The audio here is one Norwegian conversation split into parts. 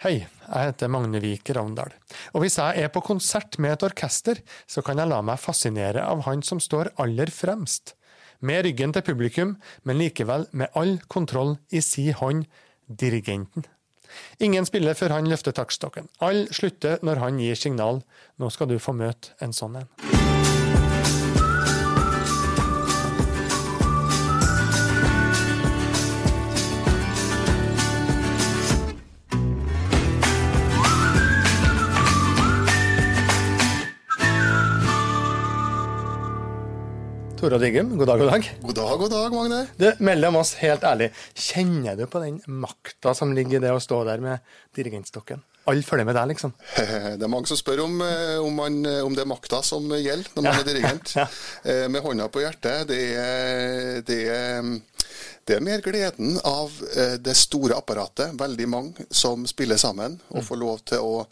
Hei, jeg heter Magne Vik Ravndal, og hvis jeg er på konsert med et orkester, så kan jeg la meg fascinere av han som står aller fremst. Med ryggen til publikum, men likevel med all kontroll i si hånd, dirigenten. Ingen spiller før han løfter taktstokken. Alle slutter når han gir signal. Nå skal du få møte en sånn en. Tora Diggum, god dag, god dag. God dag, god dag, Magne. Du, Mellom oss, helt ærlig, kjenner du på den makta som ligger i det å stå der med dirigentstokken? Alle følger med deg, liksom? Det er mange som spør om, eh, om, man, eh, om det er makta som gjelder når man ja. er dirigent. Ja. Eh, med hånda på hjertet. Det er, det er det er mer gleden av det store apparatet, veldig mange som spiller sammen, og mm. får lov til å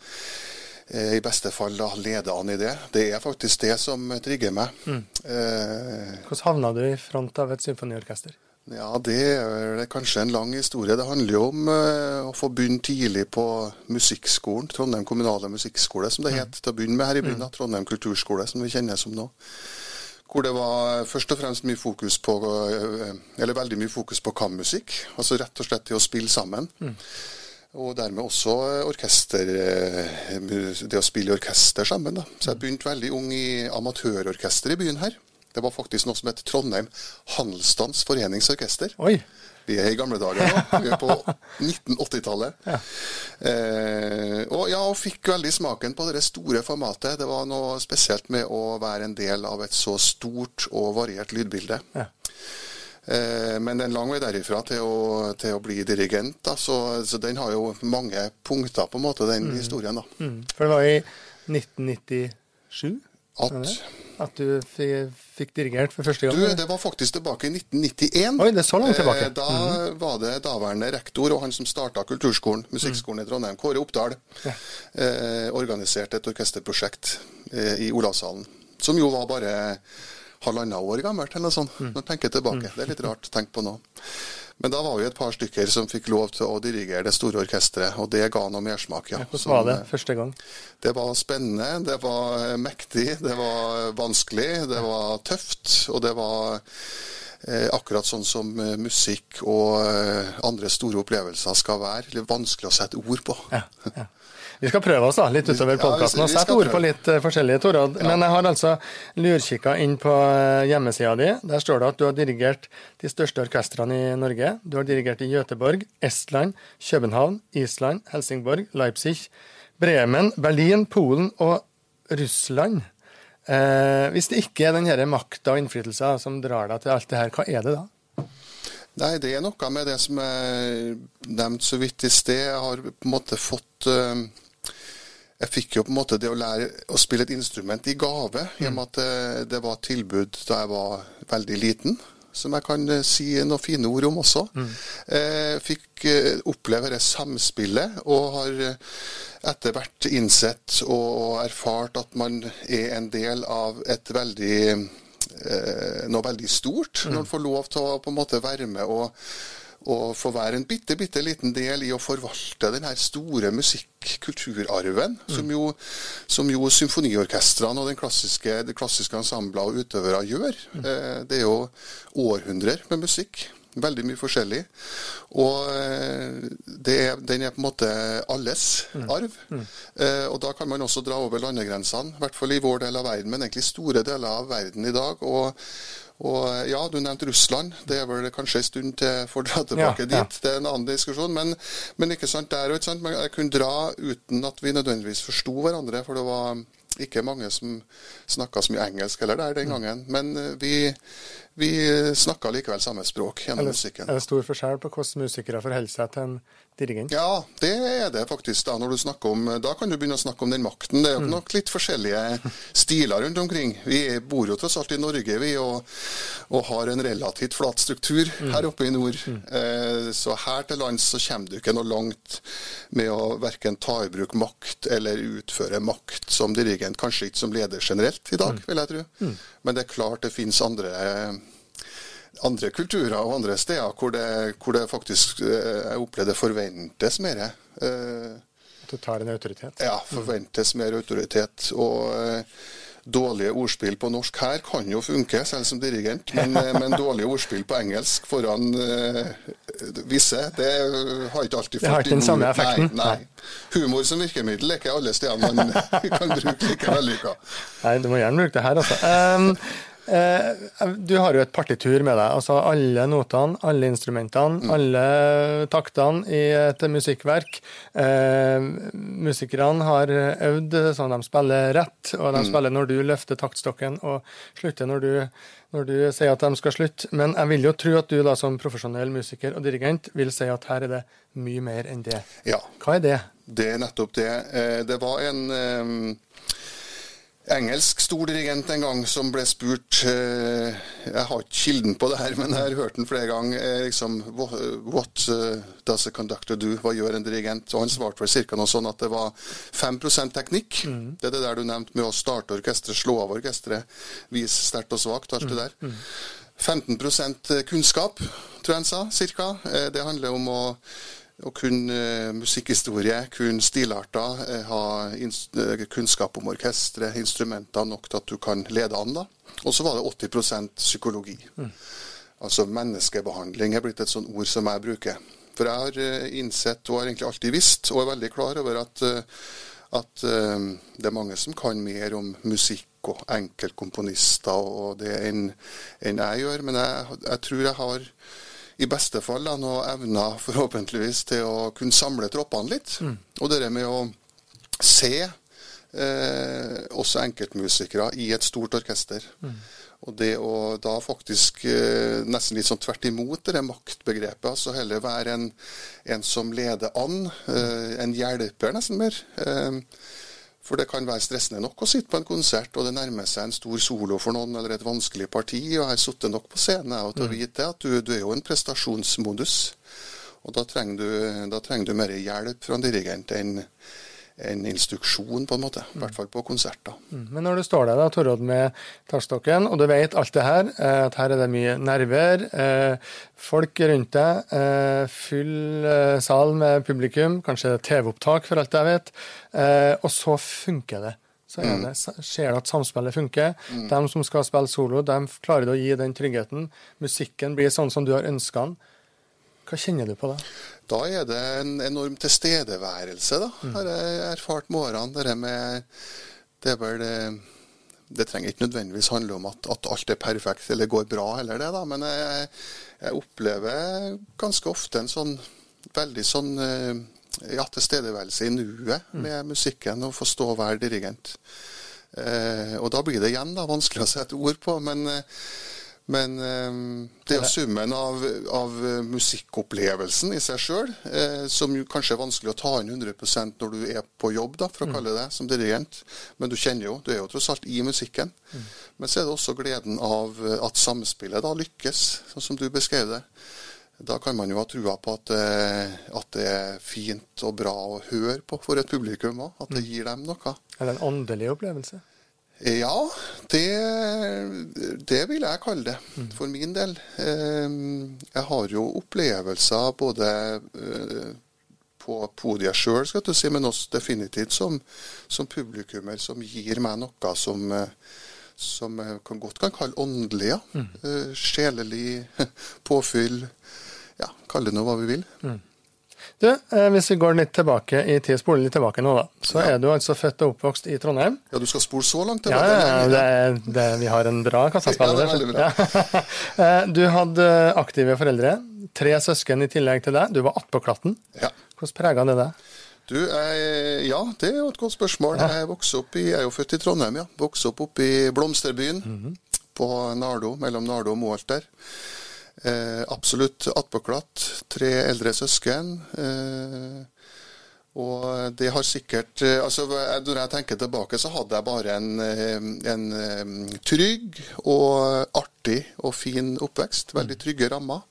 i beste fall da lede an i det. Det er faktisk det som trigger meg. Mm. Eh, Hvordan havna du i front av et symfoniorkester? Ja, Det er kanskje en lang historie. Det handler jo om eh, å få begynne tidlig på musikkskolen. Trondheim kommunale musikkskole, som det mm. til å begynne med her i byen. Mm. Trondheim kulturskole, som vi kjenner som nå. Hvor det var først og fremst mye fokus på, uh, eller veldig mye fokus på kammusikk. Altså rett og slett til å spille sammen. Mm. Og dermed også orkester, eh, det å spille i orkester sammen. Da. Så jeg begynte veldig ung i amatørorkester i byen her. Det var faktisk noe som het Trondheim Handelsstands Foreningsorkester. Oi. Vi er i gamle dager nå. Vi er på 1980-tallet. Ja. Eh, og ja, og fikk veldig smaken på det store formatet. Det var noe spesielt med å være en del av et så stort og variert lydbilde. Ja. Eh, men en lang vei derifra til å, til å bli dirigent. Da. Så, så, den har jo mange punkter, på en måte, den mm. historien. da. Mm. For det var i 1997 at, at du fikk dirigert for første gang? Du, Det var faktisk tilbake i 1991. Oi, det er så langt tilbake. Eh, da mm. var det daværende rektor og han som starta kulturskolen, musikkskolen i Trondheim, Kåre Oppdal, ja. eh, organiserte et orkesterprosjekt eh, i Olavshallen. Som jo var bare halvannet år gammelt, eller noe sånt. Mm. Når jeg tenker tilbake. Det er litt rart å tenke på nå. Men da var vi et par stykker som fikk lov til å dirigere det store orkesteret, og det ga noe mersmak, ja. Hvordan var det første gang? Det var spennende, det var mektig, det var vanskelig, det var tøft, og det var eh, akkurat sånn som eh, musikk og eh, andre store opplevelser skal være. Litt vanskelig å sette ord på. Ja, ja. Vi skal prøve oss da, litt utover podkasten og sette ord på litt uh, forskjellige, Torad. Ja. Men jeg har altså lurkikka inn på uh, hjemmesida di. Der står det at du har dirigert de største orkestrene i Norge. Du har dirigert i Göteborg, Estland, København, Island, Helsingborg, Leipzig, Bremen, Berlin, Polen og Russland. Eh, hvis det ikke er denne makta og innflytelsen som drar deg til alt det her, hva er det da? Nei, Det er noe med det som er nevnt så vidt i sted. Jeg har på en måte fått uh, jeg fikk jo på en måte det å lære å spille et instrument i gave, i og med at det, det var tilbud da jeg var veldig liten. Som jeg kan eh, si noen fine ord om også. Mm. Eh, fikk eh, oppleve det samspillet, og har etter hvert innsett og erfart at man er en del av et veldig noe veldig stort, mm. når man får lov til å på en måte være med og og få være en bitte, bitte liten del i å forvalte den her store musikk-kulturarven, mm. som, jo, som jo symfoniorkestrene og den klassiske, de klassiske ensembler og utøvere gjør. Mm. Eh, det er jo århundrer med musikk. Veldig mye forskjellig. Og eh, er, den er på en måte alles mm. arv. Mm. Eh, og da kan man også dra over landegrensene, i hvert fall i vår del av verden, men egentlig store deler av verden i dag. og og ja, Du nevnte Russland. Det er vel kanskje en stund til for å dra tilbake ja, ja. dit. Det er en annen diskusjon. Men, men ikke sant der og ikke sant. Men Jeg kunne dra uten at vi nødvendigvis forsto hverandre. For det var ikke mange som snakka så mye engelsk heller der den mm. gangen. Men eh, vi, vi snakker likevel samme språk gjennom musikken. Er det stor forskjell på hvordan musikere forholder seg til en dirigent? Ja, det er det faktisk. Da når du snakker om, da kan du begynne å snakke om den makten. Det er mm. nok litt forskjellige stiler rundt omkring. Vi bor jo tross alt i Norge vi, og, og har en relativt flat struktur mm. her oppe i nord. Mm. Eh, så her til lands så kommer du ikke noe langt med å verken ta i bruk makt eller utføre makt som dirigent. Kanskje ikke som leder generelt i dag, mm. vil jeg tro. Mm. Men det er klart det finnes andre andre kulturer og andre steder hvor det, hvor det faktisk eh, jeg opplever det forventes mer. Eh, Du tar en autoritet? Ja, forventes mer autoritet. Og uh, dårlige ordspill på norsk her kan jo funke, selv som dirigent, men, men dårlige ordspill på engelsk foran visse, det har ikke alltid fått Det har ikke den samme effekten? Nei, nei. Humor som virkemiddel er ikke alle steder man kan bruke like vellykka. Nei, du må gjerne bruke det her, altså. Um, Eh, du har jo et partitur med deg. altså Alle notene, alle instrumentene, mm. alle taktene i et musikkverk. Eh, musikerne har øvd sånn de spiller rett, og de mm. spiller når du løfter taktstokken, og slutter når du, når du sier at de skal slutte. Men jeg vil jo tro at du da som profesjonell musiker og dirigent vil si at her er det mye mer enn det. Ja. Hva er det? Det er nettopp det. Eh, det var en eh, engelsk stordirigent en gang som ble spurt eh, Jeg har ikke kilden på det her, men jeg har hørt den flere ganger. Eh, liksom, What uh, does a conductor do? Hva gjør en dirigent? Og Han svarte vel ca. noe sånn at det var 5 teknikk. Mm. Det er det der du nevnte med å starte orkesteret, slå av orkesteret, vise sterkt og svakt, alt det der. 15 mm. kunnskap, tror jeg han sa, ca. Eh, det handler om å å kunne uh, musikkhistorie, kunne stilarter, uh, ha uh, kunnskap om orkestre, instrumenter nok til at du kan lede an. da. Og så var det 80% psykologi. Mm. Altså menneskebehandling er blitt et sånt ord som jeg bruker. For jeg har innsett, og har egentlig alltid visst, og er veldig klar over at, at det er mange som kan mer om musikk og enkeltkomponister og det enn, en jeg gjør. Men jeg, jeg tror jeg har i beste fall da, noe evner forhåpentligvis til å kunne samle troppene litt. Mm. Og det med å se eh, også enkeltmusikere i et stort orkester. Mm. Og det å da faktisk eh, nesten litt sånn tvert imot det maktbegrepet. altså Heller være en, en som leder an. Eh, en hjelper, nesten mer. Eh, for det kan være stressende nok å sitte på en konsert, og det nærmer seg en stor solo for noen, eller et vanskelig parti. Og jeg har sittet nok på scenen og til å mm. vite at du, du, er jo en prestasjonsmodus. Og da trenger du, da trenger du mer hjelp fra en dirigent enn en instruksjon, på en måte. I hvert fall på konserter. Mm. Men når du står der, da, Torodd, med takstokken, og du vet alt det her, eh, at her er det mye nerver, eh, folk rundt deg, eh, full sal med publikum, kanskje TV-opptak, for alt jeg vet, og så funker det. Så er det, ser du at samspillet funker. Mm. De som skal spille solo, de klarer å gi den tryggheten. Musikken blir sånn som du har ønska den. Hva kjenner du på da? Da er det en enorm tilstedeværelse, da, mm. har jeg erfart med årene. Det med Det er vel det, det trenger ikke nødvendigvis handle om at, at, alt er perfekt eller går bra, eller det, da. Men jeg, jeg opplever ganske ofte en sånn veldig sånn eh, ja, tilstedeværelse i nuet mm. med musikken, og få stå og være dirigent. Eh, og da blir det igjen da, vanskelig å sette ord på. men eh, men um, det er jo summen av, av musikkopplevelsen i seg sjøl, eh, som kanskje er vanskelig å ta inn 100% når du er på jobb, da, for å mm. kalle det som dirigent. Men du kjenner jo, du er jo tross alt i musikken. Mm. Men så er det også gleden av at samspillet da lykkes, sånn som du beskrev det. Da kan man jo ha trua på at, eh, at, det er fint og bra å høre på for et publikum òg. At det mm. gir dem noe. Eller en åndelig opplevelse? Ja, det, det, vil jeg kalle det, for min del. Ehm, jeg har jo opplevelser både eh, på podiet sjøl, si, men også definitivt som, som, publikummer, som gir meg noe som, eh, som jeg godt kan kalle åndelig. Ja. Mm. Eh, sjelelig påfyll. Ja, kall det nå hva vi vil. Mm. Du, eh, Hvis vi går litt tilbake i tid, spoler litt tilbake nå, da, så ja. er du altså født og oppvokst i Trondheim. Ja, du skal spole så langt tilbake? Ja, ja det, det, vi har en bra kassaspiller. Ja, ja. du hadde aktive foreldre, tre søsken i tillegg til deg. Du var attpåklatten. Ja. Hvordan prega det deg? Du, jeg, Ja, det er jo et godt spørsmål. Jeg, opp i, jeg er jo født i Trondheim, ja. Vokste opp oppe i Blomsterbyen. Mm -hmm. På Nardo, mellom Nardo og Moholt der. Eh, absolutt attpåklatt. Tre eldre søsken. Eh, og det har sikkert eh, altså Når jeg tenker tilbake, så hadde jeg bare en, eh, en, en trygg og artig og fin oppvekst. Veldig trygge rammer.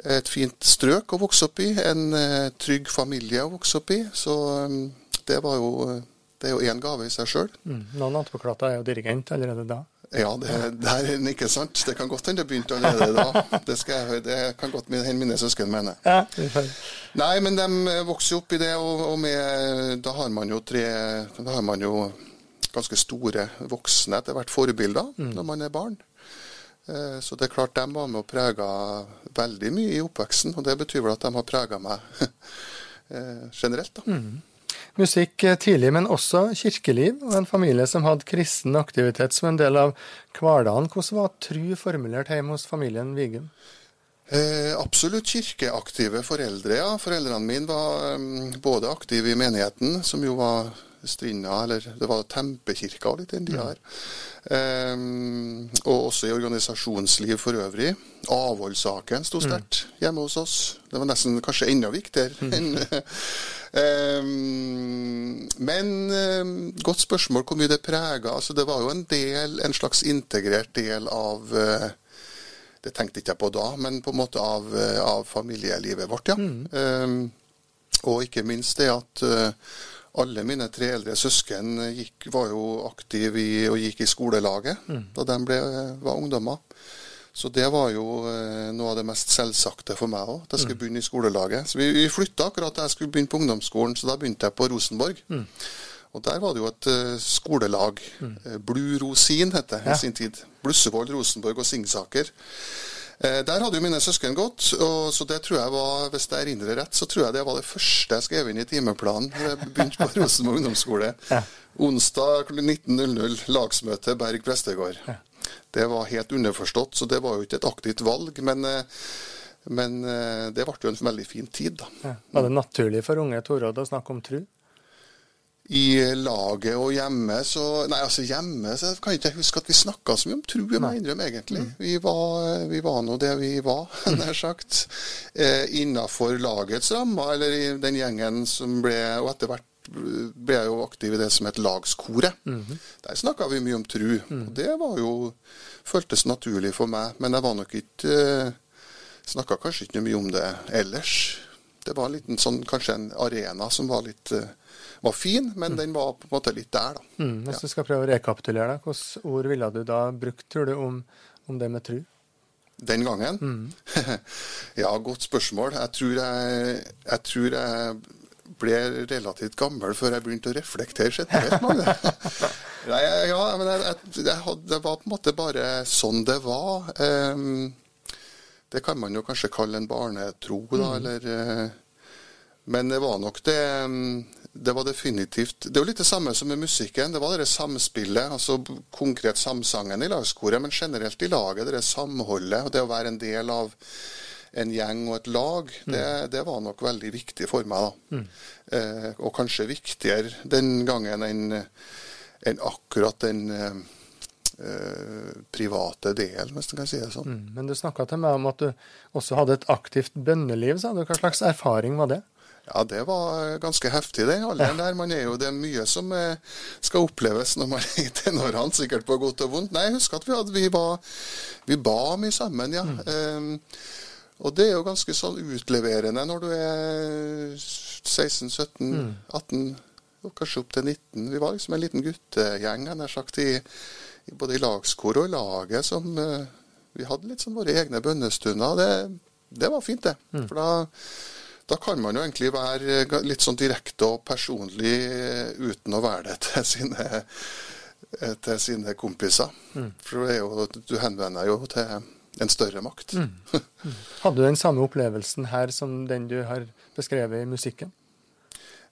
Et fint strøk å vokse opp i. En trygg familie å vokse opp i. Så det var jo det er jo én gave i seg sjøl. Mm. Noen attpåklatter er jo dirigent allerede da. Ja, det, det er ikke sant. Det kan godt hende det begynte allerede da. Det, skal det kan godt hende mine søsken mener. Ja, Nei, men de vokser jo opp i det, og, og med, da har man jo tre Da har man jo ganske store voksne etter hvert forbilder mm. når man er barn. Eh, så det er klart de var med og prega veldig mye i oppveksten, og det betyr vel at de har prega meg eh, generelt. da. Mm. Musikk tidlig, men også kirkeliv, og en familie som hadde kristen aktivitet som en del av hverdagen. Hvordan var tru formulert hjemme hos familien Vigum? Eh, absolutt kirkeaktive foreldre, ja. Foreldrene mine var um, både aktive i menigheten, som jo var Strinda, eller det var Tempekirka litt den tida her. Um, og også i organisasjonsliv for øvrig. Avholdssaken sto sterkt mm. hjemme hos oss. Det var nesten kanskje enda viktigere mm. enn um, Men um, godt spørsmål hvor mye det prega. Altså, det var jo en del, en slags integrert del av uh, Det tenkte ikke jeg på da, men på en måte av, uh, av familielivet vårt, ja. Mm. og ikke minst det at uh, alle mine tre eldre søsken gikk, var jo aktive i, og gikk i skolelaget mm. da de ble, var ungdommer. Så det var jo eh, noe av det mest selvsagte for meg òg, at jeg skulle mm. begynne i skolelaget. Så Vi, vi flytta akkurat da jeg skulle begynne på ungdomsskolen, så da begynte jeg på Rosenborg. Mm. Og der var det jo et uh, skolelag. Mm. Uh, Blue Rosin het det ja. i sin tid. Blussevoll, Rosenborg og Singsaker. Eh, der hadde jo mine søsken gått, og så det tror jeg var, hvis jeg erindrer rett, så tror jeg det var det første jeg skrev inn i timeplanen da jeg begynte på Rosenborg ungdomsskole. Ja. Onsdag 19.00, lagsmøte Berg prestegård. Ja. Det var helt underforstått, så det var jo ikke et aktivt valg. Men, eh, men eh, det ble jo en veldig fin tid, da. Ja. Var det naturlig for unge Torodd å snakke om tru? I laget og hjemme så Nei, altså hjemme så kan jeg ikke huske at vi snakka så mye om tro, jeg må innrømme, egentlig. Mm. Vi var, vi var nå det vi var, nær sagt. Eh, Innafor lagets rammer, eller i den gjengen som ble Og etter hvert ble jeg jo aktiv i det som het lagskoret. Mm -hmm. Der snakka vi mye om tru. Mm. Og det var jo føltes naturlig for meg. Men jeg var nok ikke eh, Snakka kanskje ikke mye om det ellers. Det var en liten sånn, kanskje en arena som var litt eh, var fin, men den var på en måte litt der, da. Mm, hvis ja. du skal prøve å rekapitulere, da, hvilke ord ville du da brukt, tror du, om, om det med tru? Den gangen? Mm. ja, godt spørsmål. Jeg tror jeg, jeg tror jeg, ble relativt gammel før jeg begynte å reflektere generelt. Nei, ja, men jeg, hadde, det var på en måte bare sånn det var. Um, det kan man jo kanskje kalle en barnetro, da, mm. eller uh, Men det var nok det um, det var definitivt Det er jo litt det samme som med musikken. Det var det samspillet, altså konkret samsangen i lagskoret, men generelt i laget. Det samholdet og det å være en del av en gjeng og et lag, mm. det, det, var nok veldig viktig for meg. da. Mm. Eh, og kanskje viktigere den gangen enn en akkurat den eh, private delen, hvis du kan si det sånn. Mm. Men du snakka til meg om at du også hadde et aktivt bønneliv. sa du. Hva slags erfaring var det? Ja, det var ganske heftig den alderen der. Man er jo, det er mye som eh, skal oppleves når man er i tenårene, sikkert på godt og vondt. Nei, jeg husker at vi, hadde, vi, var, vi ba mye sammen, ja. Mm. Um, og det er jo ganske sånn utleverende når du er 16, 17, mm. 18, og kanskje opp til 19. Vi var liksom en liten guttegjeng nær sagt, i, i, både i lagskor og i laget som uh, Vi hadde litt sånn våre egne bønnestunder. Det, det var fint, det. Mm. For da da kan man jo egentlig være eh, litt sånn direkte og personlig eh, uten å være det til sine, eh, til sine kompiser. Mm. For jo, du henvender jo til en større makt. Mm. Mm. Hadde du den samme opplevelsen her som den du har beskrevet i musikken?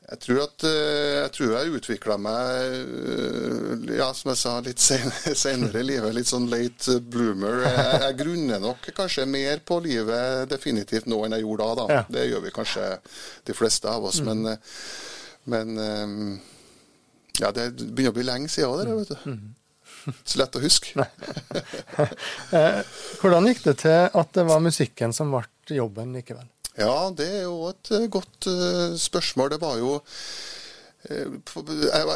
Jeg tror at eh, jeg, tror jeg utvikla meg, eh, ja, som jeg sa, litt senere, i livet. Litt sånn late bloomer. Jeg, jeg, grunner nok kanskje mer på livet definitivt nå enn jeg gjorde da. da. Ja. Det gjør vi kanskje de fleste av oss. Mm. Men, eh, men, ja, det begynner å bli lenge siden det, vet du. Mm. Så lett å huske. Hvordan gikk det til at det var musikken som ble jobben likevel? Ja, det er jo et eh, godt uh, spørsmål. Det var jo uh,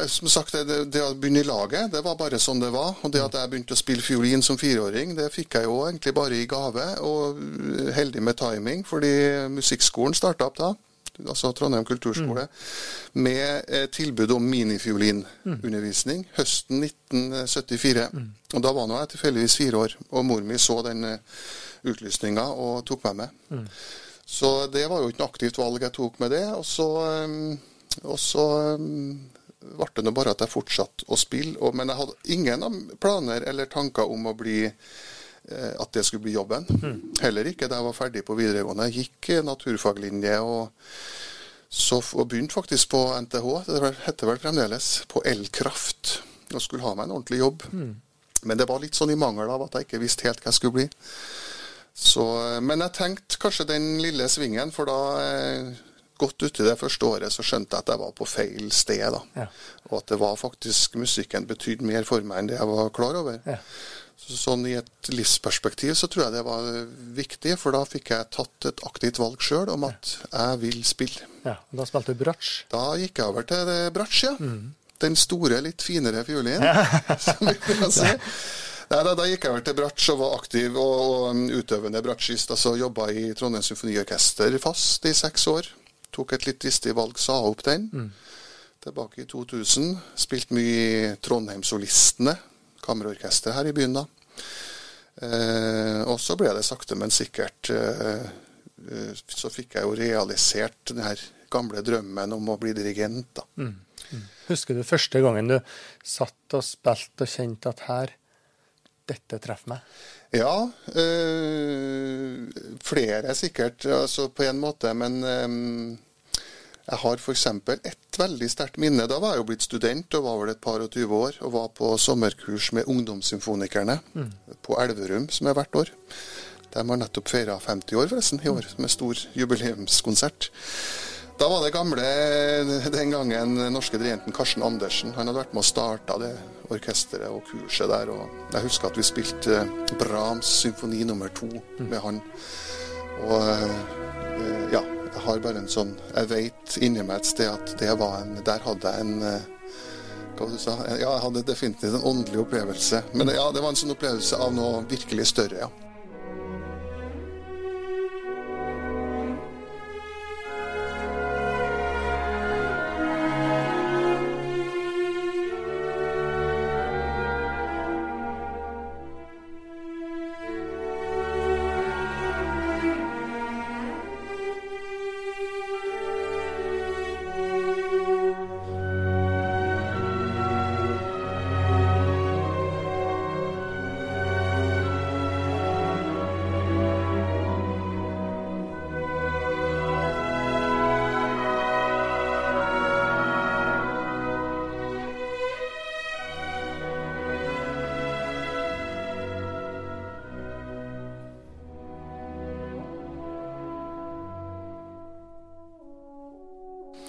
som sagt, det, det, å begynne i laget, det var bare sånn det var. Og det at jeg begynte å spille fiolin som fireåring, det fikk jeg jo egentlig bare i gave. Og heldig med timing, fordi musikkskolen starta opp da. altså Trondheim kulturskole, mm. med eh, tilbud om minifiolinundervisning høsten 1974. Mm. Og Da var nå jeg tilfeldigvis fire år, og mor mi så den utlysninga og tok meg med. Mm. Så det var jo ikke noe aktivt valg jeg tok med det. Og så, um, og så um, ble det nå bare at jeg fortsatte å spille. Og, men jeg hadde ingen planer eller tanker om å bli eh, at det skulle bli jobben. Mm. Heller ikke da jeg var ferdig på videregående. Jeg gikk eh, naturfaglinje og, så, og begynte faktisk på NTH, det heter vel fremdeles, på elkraft. Og skulle ha meg en ordentlig jobb. Mm. Men det var litt sånn i mangel av at jeg ikke visste helt hva jeg skulle bli. Så, eh, men jeg tenkte kanskje den lille svingen, for da godt uti det første året så skjønte jeg at jeg var på feil sted. da. Ja. Og at det var faktisk musikken betydde mer for meg enn det jeg var klar over. Ja. Så, sånn I et livsperspektiv så tror jeg det var viktig, for da fikk jeg tatt et aktivt valg sjøl om at jeg vil spille. Ja, og Da spilte du bratsj? Da gikk jeg over til bratsj, ja. Mm. Den store, litt finere fiolinen, ja. som vi kan si. Nei, da, da, gikk jeg vel til bratsj og var aktiv og, og utøvende bratsjist. Altså jobba i Trondheim Symfoniorkester fast i seks år. Tok et litt dristig valg, sa opp den. Mm. Tilbake i 2000. Spilt mye i Trondheimssolistene, kammerorkester her i byen da. Eh, og så ble det sakte, men sikkert eh, eh, Så fikk jeg jo realisert den her gamle drømmen om å bli dirigent, da. Mm. Mm. Husker du første gangen du satt og spilte og kjente at her dette treffer meg? Ja, øh, flere sikkert, altså på en måte. Men øh, jeg har f.eks. et veldig sterkt minne. Da var jeg jo blitt student og var vel et par og tyve år. Og var på sommerkurs med Ungdomssymfonikerne mm. på Elverum, som er hvert år. De har nettopp feira 50 år, forresten, i år, med stor jubileumskonsert. Da var det gamle, den gangen norske dirigenten Karsten Andersen. Han hadde vært med og starta det orkesteret og kurset der. og Jeg husker at vi spilte Brahms symfoni nummer to med han. Og eh, ja, jeg har bare en sånn Jeg vet inni meg et sted at det var en Der hadde jeg en eh, hva du sa? Ja, jeg hadde definitivt en åndelig opplevelse. Men ja, det var en sånn opplevelse av noe virkelig større, ja.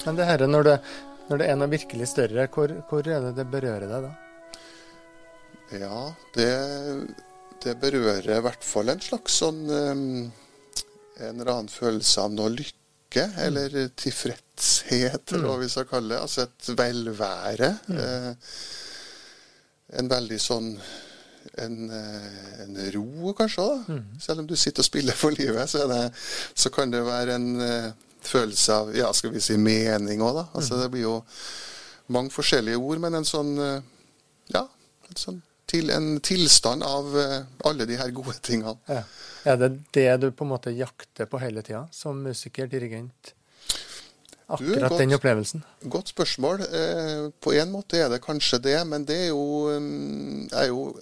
Men det her, når det, når det er noe virkelig større, hvor, hvor, er det det berører deg da? Ja, det, det berører i hvert fall en slags sånn um, En eller annen følelse av noe lykke, mm. eller tilfredshet, eller hva mm. vi skal kalle det. Altså et velvære. Mm. Uh, en veldig sånn en, eh, en, ro, kanskje da. Mm. Selv om du sitter og spiller for livet, så, det, så kan det være en eh, følelse av ja, skal vi si mening òg, da. Altså, det blir jo mange forskjellige ord, men en sånn eh, ja, en, sånn til, en tilstand av eh, alle de her gode tingene. Ja. Er det det du på en måte jakter på hele tida, som musiker, dirigent? Akkurat godt, den opplevelsen? Godt spørsmål. Eh, på en måte er det kanskje det, men det er jo, mm, er jo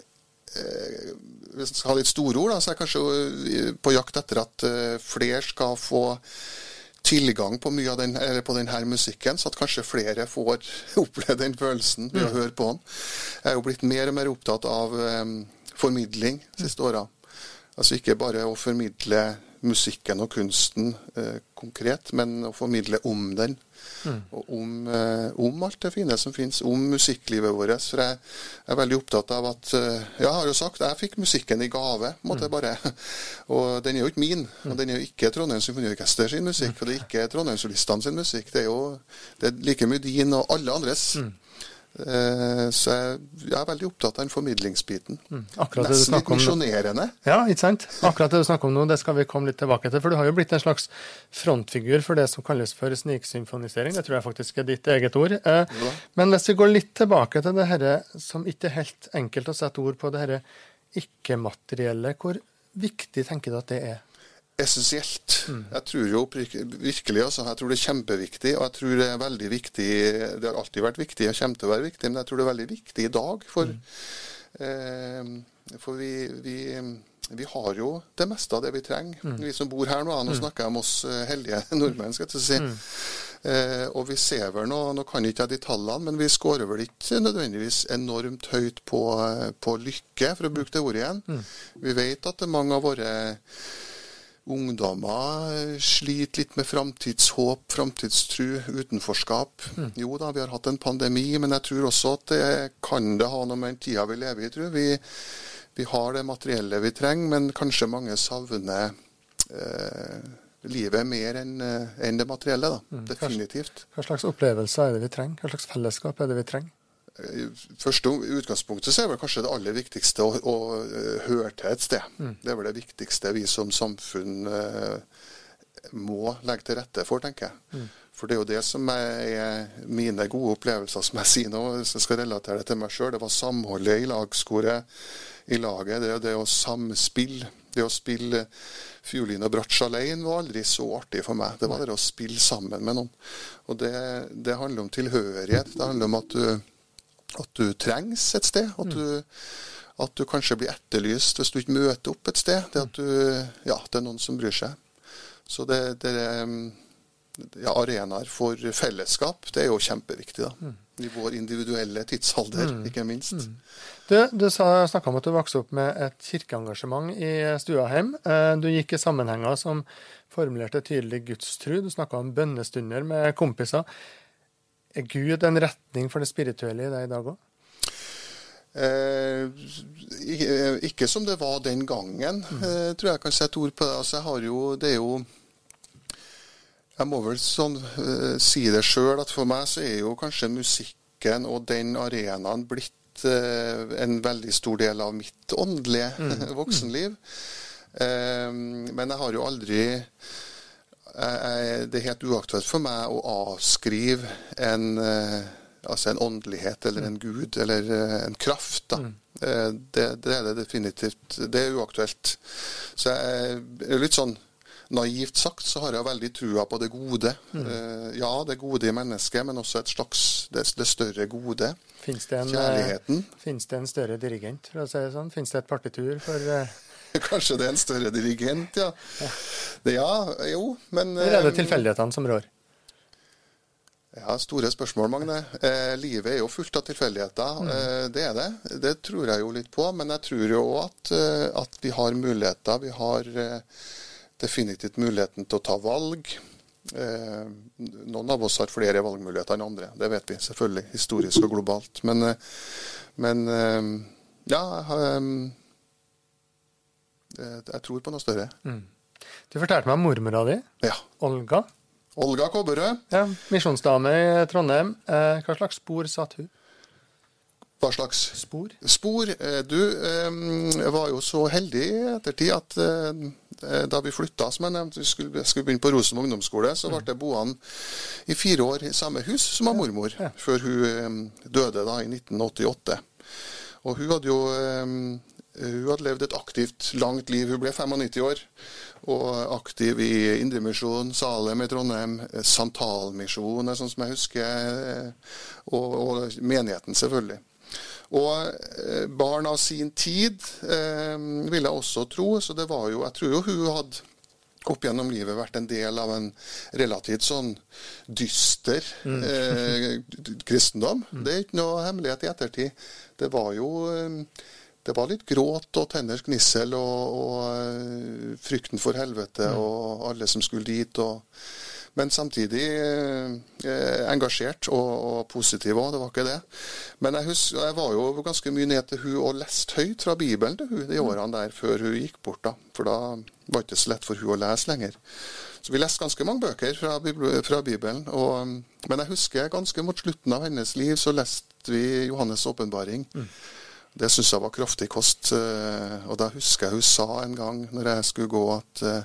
Hvis jeg skal ha litt store ord, da, så er jeg kanskje på jakt etter at flere skal få tilgang på mye av den, på denne musikken, så at kanskje flere får oppleve den følelsen ved å mm. høre på den. Jeg er jo blitt mer og mer opptatt av um, formidling de siste åra. Altså ikke bare å formidle musikken og kunsten eh, konkret, men å formidle om den. Mm. Og om, eh, om, alt det fine som finnes, om musikklivet vårt. For jeg er veldig opptatt av at eh, Jeg har jo sagt jeg fikk musikken i gave, måtte jeg mm. bare. Og den er jo ikke min. Og den er jo ikke Trondheim Symfoniorkester sin musikk, og det er ikke Trondheimssolistene sin musikk. Det er jo det er like mye din og alle andres. Mm. Eh, så jeg, er veldig opptatt av den formidlingsbiten. Mm. Nesten litt misjonerende. Ja, ikke sant. Akkurat det du snakker om nå, det skal vi komme litt tilbake til. For du har jo blitt en slags frontfigur for det som kalles for sniksymfonisering. Det tror jeg faktisk er ditt eget ord. Eh, ja. Men hvis vi går litt tilbake til det dette som ikke er helt enkelt å sette ord på, det dette ikke-materielle, hvor viktig tenker du at det er? Essensielt. Mm. Jeg tror jo virkelig altså, jeg tror det er kjempeviktig, og jeg tror det er veldig viktig Det har alltid vært viktig og kommer til å være viktig, men jeg tror det er veldig viktig i dag. For, mm. eh, for vi, vi, vi, har jo det meste av det vi trenger, mm. vi som bor her nå. Nå mm. snakker jeg om oss eh, heldige nordmenn, skal jeg si. Mm. Eh, og vi ser vel nå, nå kan ikke jeg de tallene, men vi skårer vel ikke nødvendigvis enormt høyt på, eh, på lykke, for å bruke det ordet igjen. Mm. Vi vet at det er mange av våre ungdommer sliter litt med framtidshåp, framtidstru, utenforskap. Mm. Jo da, vi har hatt en pandemi, men jeg tror også at det kan det ha noe med den tida vi lever i, tror vi. Vi har det materielle vi trenger, men kanskje mange savner eh, livet mer enn eh, en det materielle. da, mm. Definitivt. Hva slags opplevelser er det vi trenger? Hva slags fellesskap er det vi trenger? Første utgangspunktet så er vel kanskje det aller viktigste å, å uh, høre til et sted. Mm. Det er vel det viktigste vi som samfunn eh, må legge til rette for, tenker jeg. Mm. For det er jo det som er mine gode opplevelser, som jeg sier nå, hvis jeg skal relatere det til meg sjøl. Det var samholdet i lagskoret, i laget. Det det å samspille. Det å spille fiolin og bratsj alene var aldri så artig for meg. Det var det å spille sammen med noen. Og det, det handler om tilhørighet. Det handler om at du at du trengs et sted. At du, at du, kanskje blir etterlyst hvis du ikke møter opp et sted. Det at du, ja, det er noen som bryr seg. Så det, det ja, arenaer for fellesskap, det er jo kjempeviktig. da. Mm. I vår individuelle tidsalder, mm. ikke minst. Mm. Du, du snakka om at du vokste opp med et kirkeengasjement i Stuaheim. Eh, du gikk i sammenhenger som formulerte tydelig gudstru. Du snakka om bønnestunder med kompiser. Er Gud en retning for det spirituelle i deg i dag òg? Eh, ikke som det var den gangen, mm. eh, tror jeg kan sette ord på det. Altså, jeg har jo, det er jo Jeg må vel sånn eh, si det sjøl, at for meg så er jo kanskje musikken og den arenaen blitt eh, en veldig stor del av mitt åndelige mm. voksenliv. Eh, men jeg har jo aldri det er helt uaktuelt for meg å avskrive en, eh, altså en åndelighet eller en gud eller eh, en kraft. da. Mm. Eh, det, det, er det definitivt. Det er uaktuelt. Så jeg er litt sånn Naivt sagt så har jeg veldig trua på det gode. Mm. Ja, det gode i mennesket, men også et slags det, det større gode. Finnes det en, Kjærligheten. Fins det en større dirigent, for å si det sånn? Fins det et partitur for Kanskje det er en større dirigent, ja. Det, ja, jo, men Eller er det eh, tilfeldighetene som rår? Ja, Store spørsmål, Magne. Eh, livet er jo fullt av tilfeldigheter. Mm. Eh, det er det. Det tror jeg jo litt på. Men jeg tror jo at, eh, at, vi har muligheter. Vi har eh, definitivt muligheten til å ta valg. Eh, noen av oss har flere valgmuligheter enn andre. Det vet vi selvfølgelig, historisk og globalt. Men, men ja, jeg tror på noe større. Mm. Du fortalte meg om mormora di, ja. Olga. Olga Kobberød. Ja, Misjonsdame i Trondheim. Eh, hva slags spor satte hun? Hva slags spor? Spor. Eh, du eh, var jo så heldig i ettertid at eh, da vi flytta, som jeg nevnte, vi skulle, skulle begynne på Rosenborg ungdomsskole, så ble jeg boende i fire år i samme hus som var mormor, ja. før hun døde da i 1988. Og hun hadde jo hun hadde levd et aktivt, langt liv. Hun ble 95 år og aktiv i Indremisjonen, Salem i Trondheim, Santalmisjonen, sånn som jeg husker, og, og, menigheten, selvfølgelig. Og eh, barn av sin tid, eh, vil jeg også tro. Så det var jo Jeg tror jo hun hadde opp gjennom livet vært en del av en relativt sånn dyster mm. eh, kristendom. Mm. Det er ikke noe hemmelighet i ettertid. Det var jo eh, det var litt gråt og tenners gnissel og, og uh, frykten for helvete mm. og alle som skulle dit. Og, men samtidig eh, engasjert og, og positiv òg, det var ikke det. Men jeg husker, jeg var jo ganske mye ned til hun og leste høyt fra Bibelen til hun de mm. årene der før hun gikk bort. da, For da var det ikke så lett for hun å lese lenger. Så vi leste ganske mange bøker fra, fra Bibelen. Og, men jeg husker ganske mot slutten av hennes liv så leste vi Johannes' åpenbaring. Mm. Det syns jeg var kraftig kost. Eh, og da husker jeg hun sa en gang når jeg skulle gå, at eh,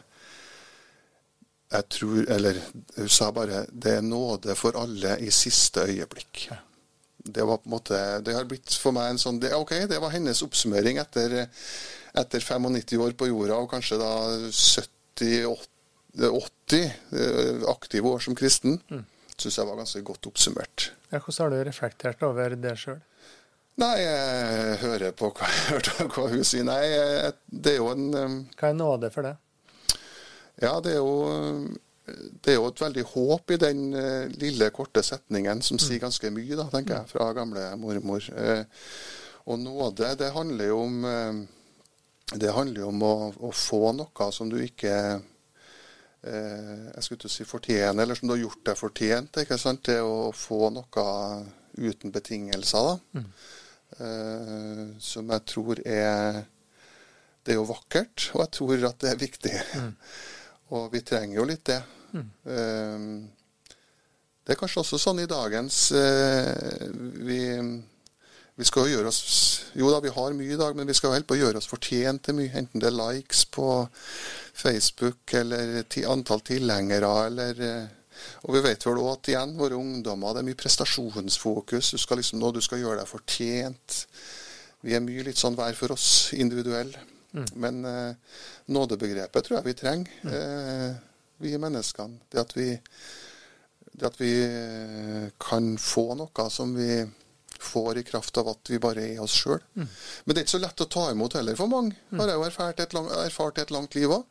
jeg tror Eller hun sa bare 'det er nåde for alle i siste øyeblikk'. Det var på en måte, det har blitt for meg en sånn det, OK, det var hennes oppsummering etter, etter 95 år på jorda, og kanskje da 70-80 eh, aktive år som kristen. Mm. Syns jeg var ganske godt oppsummert. Ja, hvordan har du reflektert over det sjøl? Nei, jeg hører på hva, hva hun sier. Nei, det er jo en um, Hva er nåde for det? Ja, det er jo det er jo et veldig håp i den uh, lille, korte setningen som sier mm. ganske mye, da, tenker jeg, fra gamle mormor. Uh, og nåde, det handler jo om uh, det handler jo om å, å, få noe som du ikke jeg skulle ikke si fortjener, eller som du har gjort deg fortjent. ikke sant? Det å få noe uten betingelser. da. Mm. Eh, som jeg tror er Det er jo vakkert, og jeg tror at det er viktig. Mm. og vi trenger jo litt det. Mm. Uh, det er kanskje også sånn i dagens uh, vi, vi skal jo gjøre oss Jo da, vi har mye i dag, men vi skal jo holde på å gjøre oss fortjent til mye. Enten det er likes på Facebook, eller antall tilhengere, eller og vi vet vel òg at igjen, våre ungdommer, det er mye prestasjonsfokus. Du skal liksom nå du skal gjøre deg fortjent. Vi er mye litt sånn hver for oss, individuell. Mm. Men eh, nådebegrepet tror jeg vi trenger, mm. eh, vi menneskene. Det at vi, det at vi eh, kan få noe som vi får i kraft av at vi bare er oss sjøl. Mm. Men det er ikke så lett å ta imot heller for mange, mm. har jeg jo erfart et, lang, erfart et langt liv òg.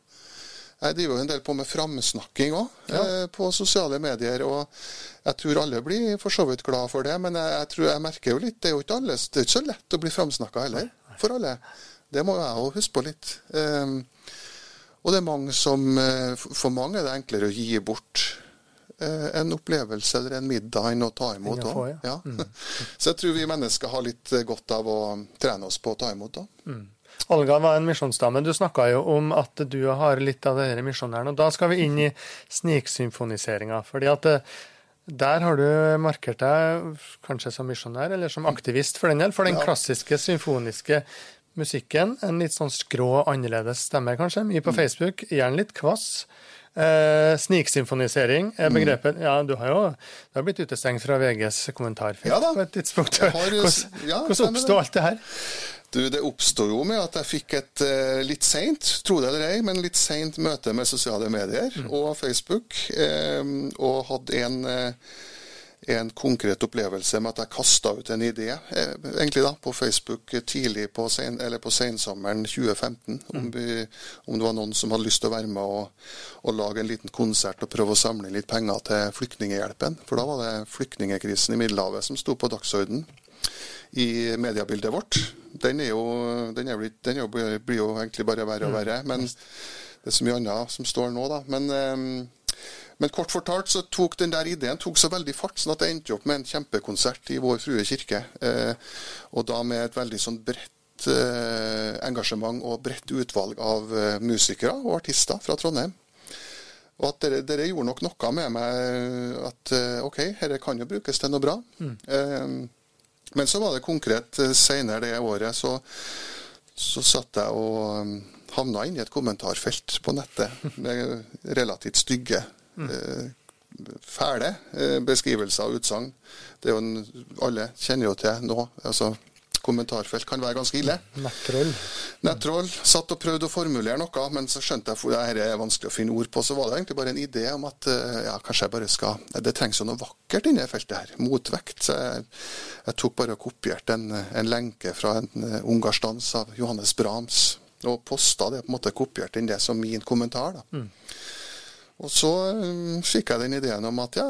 Jeg driver jo en del på med framsnakking òg, ja. eh, på sosiale medier. og Jeg tror alle blir for så vidt glad for det, men jeg, jeg, tror jeg merker jo litt Det er jo ikke, alle, det er ikke så lett å bli framsnakka heller, for alle. Det må jeg òg huske på litt. Eh, og det er mange som eh, For mange er det enklere å gi bort uh, en opplevelse eller en middag enn å ta imot òg. Ja. Mm. så jeg tror vi mennesker har litt godt av å trene oss på å ta imot òg. Mm. Olga var en misjonsdame. Du snakka jo om at du har litt av denne misjonæren. og Da skal vi inn i sniksymfoniseringa. fordi at eh, der har du markert deg kanskje som misjonær, eller som aktivist for den del, for den klassiske symfoniske musikken. En litt sånn skrå, annerledes stemme, kanskje. Mye på mm. Facebook. Gjerne litt kvass. Eh, sniksymfonisering er mm. begrepet. Ja, du har jo du har blitt utestengt fra VGs kommentarfelt ja, på et tidspunkt. Har, hvordan, ja, hvordan oppsto alt det her? Du, Det oppsto jo med at jeg fikk et uh, litt seint, tro det eller ei, men litt seint møte med sosiale medier mm. og Facebook. Um, og hadde en, uh, en, konkret opplevelse med at jeg kasta ut en idé uh, egentlig da, på Facebook tidlig på, sen, på sensommeren 2015. Mm. Om, vi, om, det var noen som hadde lyst til å være med og, og lage en liten konsert og prøve å samle litt penger til Flyktninghjelpen. For da var det flyktningekrisen i Middelhavet som sto på dagsordenen i mediebildet vårt den, er jo, den, er den er blir jo egentlig bare verre og mm. verre. Men det er så mye annet som står nå, da. Men, um, men kort fortalt så tok den der ideen tok så veldig fart, sånn at det endte opp med en kjempekonsert i Vår Frue kirke. Eh, og da med et veldig sånn bredt eh, engasjement og bredt utvalg av eh, musikere og artister fra Trondheim. Og at dere, dere, gjorde nok noe med meg at OK, dette kan jo brukes til noe bra. Mm. Eh, men så var det konkret seinere senere det året, så, så satt jeg og um, havna inn i et kommentarfelt på nettet med relativt stygge, mm. eh, fæle eh, beskrivelser og utsagn. Alle kjenner jo til nå. altså kommentarfelt kan være ganske ille. Nettroll. Nettroll. Satt og prøvde å formulere noe, men så skjønte jeg at dette er vanskelig å finne ord på. Så var det egentlig bare en idé om at eh, ja, kanskje jeg bare skal Det trengs jo noe vakkert inni feltet her. Motvekt. Så jeg, jeg tok bare og kopierte en, en, lenke fra en ungarsdans ungarstans av Johannes Brahms. Og posta det på en måte kopiert inn det som min kommentar. da. Mm. Og så um, fikk jeg den ideen om at ja,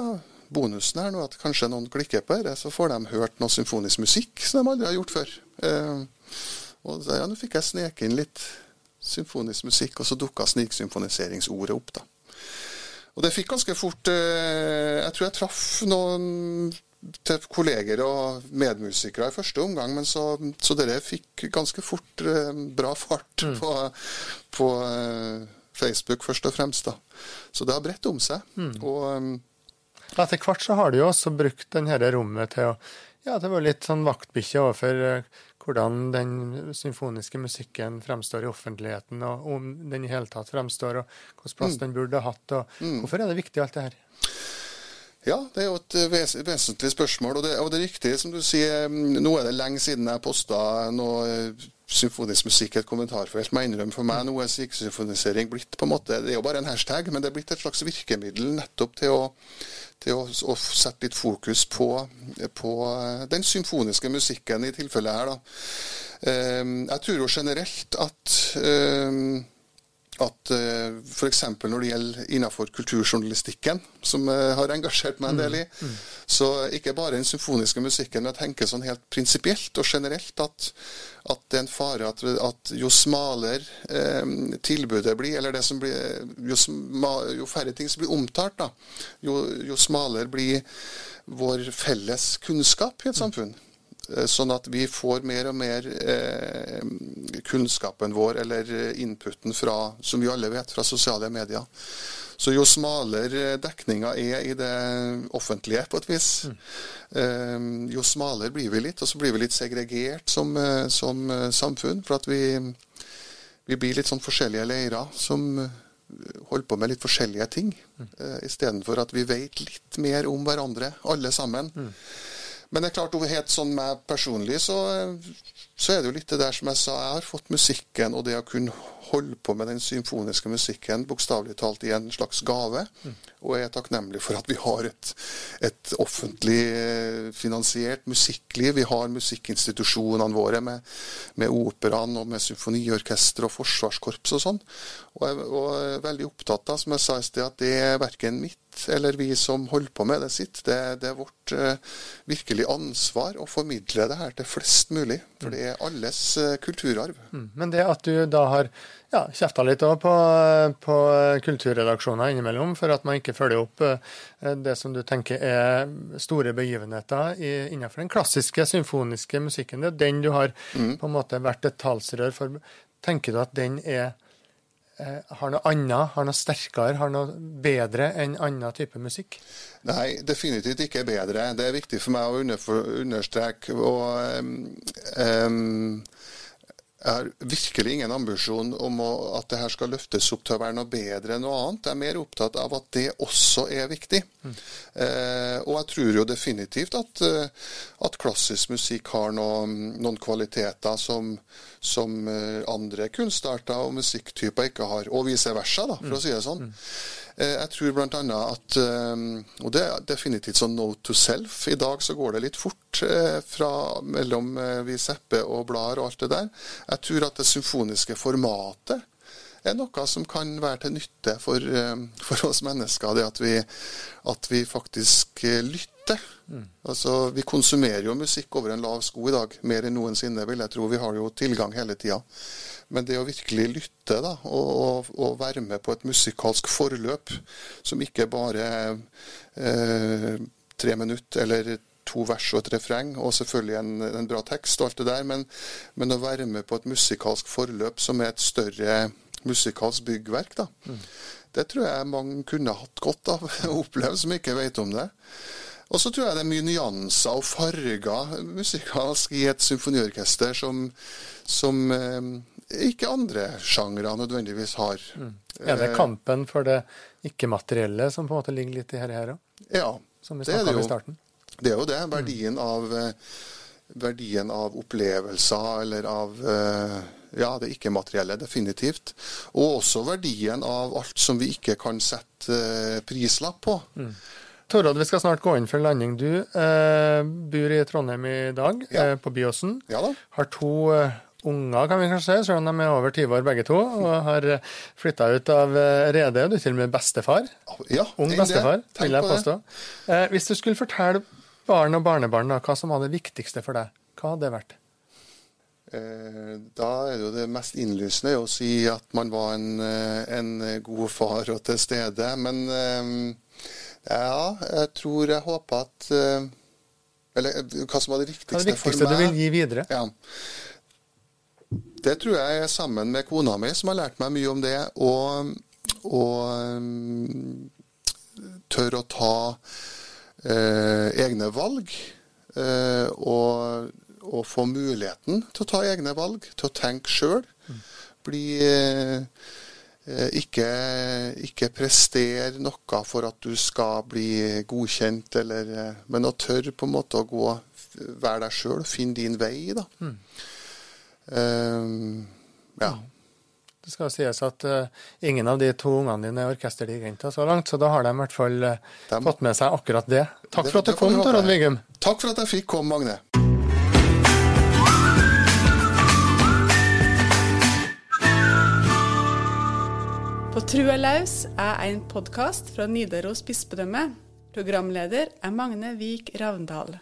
bonusen her nå at kanskje noen klikker på dette, så får de hørt noe symfonisk musikk som de aldri har gjort før. Eh, og så, ja, Nå fikk jeg sneke inn litt symfonisk musikk, og så dukka sniksymfoniseringsordet opp. da. Og det fikk ganske fort eh, Jeg tror jeg traff noen kolleger og medmusikere i første omgang, men så, så dere fikk ganske fort eh, bra fart mm. på, på, eh, Facebook først og fremst. da. Så det har bredt om seg. Mm. Og um, Etter hvert så har du jo også brukt dette rommet til å ja, det var litt sånn vaktbikkje overfor uh, hvordan den symfoniske musikken fremstår i offentligheten, og om den i hele tatt fremstår, og hvilken plass mm. den burde ha hatt. og mm. Hvorfor er det viktig, alt det her? Ja, det er jo et eh, ves vesentlig spørsmål. Og det, og det, er riktig som du sier, mm, nå er det lenge siden jeg posta noe eh, symfonisk musikk i et kommentarfelt. Må innrømme for meg nå er sikesymfonisering blitt på en måte, Det er jo bare en hashtag, men det er blitt et slags virkemiddel nettopp til å, til å, å sette litt fokus på, på, eh, den symfoniske musikken i tilfellet her. da. Jeg tror jo generelt at at uh, eh, f.eks. når det gjelder innenfor kulturjournalistikken, som jeg har engasjert meg en del i, mm. Mm. så ikke bare den symfoniske musikken, men jeg tenker sånn helt prinsipielt og generelt at, at, det er en fare at, at jo smalere eh, tilbudet blir, eller det som blir, jo, jo, færre ting som blir omtalt, da, jo, jo smalere blir vår felles kunnskap i et samfunn. Eh, sånn at vi får mer og mer eh, kunnskapen vår, eller inputen fra, som vi alle vet, fra sosiale medier. Så jo smalere dekninga er i det offentlige, på et vis, mm. eh, jo smalere blir vi litt. Og så blir vi litt segregert som, eh, som eh, samfunn. For at vi, vi, blir litt sånn forskjellige leirer som holder på med litt forskjellige ting. Mm. Eh, Istedenfor at vi vet litt mer om hverandre, alle sammen. Mm. Men det er klart, helt sånn meg personlig, så, så, er det jo litt det der som jeg sa. Jeg har fått musikken og det å kunne holde på med den symfoniske musikken bokstavelig talt i en slags gave. Og jeg er takknemlig for at vi har et, et, offentlig eh, finansiert musikkliv. Vi har musikkinstitusjonene våre med, med operaen og med symfoniorkester og forsvarskorps og sånn. Og og jeg er veldig opptatt av, som jeg sa i sted, at det er verken mitt eller vi som holder på med det sitt. Det, det er vårt uh, virkelig ansvar å formidle det her til flest mulig. For det er alles uh, kulturarv. Mm. Men det at du da har ja, kjefta litt på, på kulturredaksjoner innimellom for at man ikke følger opp uh, det som du tenker er store begivenheter i, innenfor den klassiske symfoniske musikken. Det er den du har mm. på en måte vært et talsrør for. Tenker du at den er har noe annet, har noe sterkere, har noe bedre enn annen type musikk? Nei, definitivt ikke bedre. Det er viktig for meg å understreke. Og, um, um, jeg har virkelig ingen ambisjon om å, at det her skal løftes opp til å være noe bedre enn noe annet. Jeg er mer opptatt av at det også er viktig. Mm. Eh, og jeg tror jo definitivt at, eh, at klassisk musikk har noen, noen kvaliteter som, som, eh, andre kunstarter og musikktyper ikke har. Og vice versa, da, for å si det sånn. Mm. Eh, jeg tror bl.a. at Og det er definitivt sånn note to self. I dag så går det litt fort eh, fra mellom vi sepper og blar og alt det der. Jeg tror at det symfoniske formatet er noe som kan være til nytte for, for oss mennesker. Det at vi, at vi faktisk lytter. Mm. Altså, Vi konsumerer jo musikk over en lav sko i dag, mer enn noensinne, vil jeg tro. Vi har jo tilgang hele tida. Men det å virkelig lytte da, og, og, og, være med på et musikalsk forløp som ikke bare eh, tre minutter eller to vers og et refreng, og selvfølgelig en, en bra tekst og alt det der, men, men, å være med på et musikalsk forløp som er et større musikalsk byggverk, da. Mm. Det tror jeg mange kunne hatt godt av å oppleve, som ikke vet om det. Og så tror jeg det er mye nyanser og farger musikalsk i et symfoniorkester som, som eh, ikke andre sjangre nødvendigvis har. Mm. Er det kampen for det ikke-materielle som på en måte ligger litt i dette her òg? Ja, som vi det er det jo. I starten? Det er jo det. Verdien, av, eh, verdien av opplevelser eller av eh, ja, det ikke-materielle, definitivt. Og også verdien av alt som vi ikke kan sette eh, prislapp på. Mm. Torodd, vi skal snart gå inn for landing. Du eh, bor i Trondheim i dag, ja. eh, på Byåsen. Ja da. Har to eh, unger, kan vi kanskje si, selv om de er over 20 år begge to, og har flytta ut av eh, Rede. Du er til og med bestefar. Ja, Ung bestefar, vil jeg påstå. Eh, hvis du skulle fortelle barn og barnebarn da, hva som var det viktigste for deg, hva hadde det vært? Eh, da er det jo det mest innlysende å si at man var en, eh, en god far og til stede. Men ja, jeg tror jeg håper at Eller hva som var det viktigste, for meg. Det du vil gi videre? Ja. Det tror jeg er sammen med kona mi, som har lært meg mye om det. Og og tør å ta egne valg. Uh, og, og, få muligheten til å ta egne valg, til å tenke sjøl. Mm. Bli uh, ikke, ikke prestere noe for at du skal bli godkjent, eller, men å tørre på en måte å gå, være deg sjøl, finne din vei. da. Mm. Um, ja. Det skal sies at uh, ingen av de to ungene dine er orkesterdirigenter så langt, så da har de i hvert fall uh, de, fått med seg akkurat det. Takk det, for at du kom, Torald Vigum. Takk for at jeg fikk komme, Magne. På trua laus er en podkast fra Nidaros bispedømme. Programleder er Magne Vik Ravndal.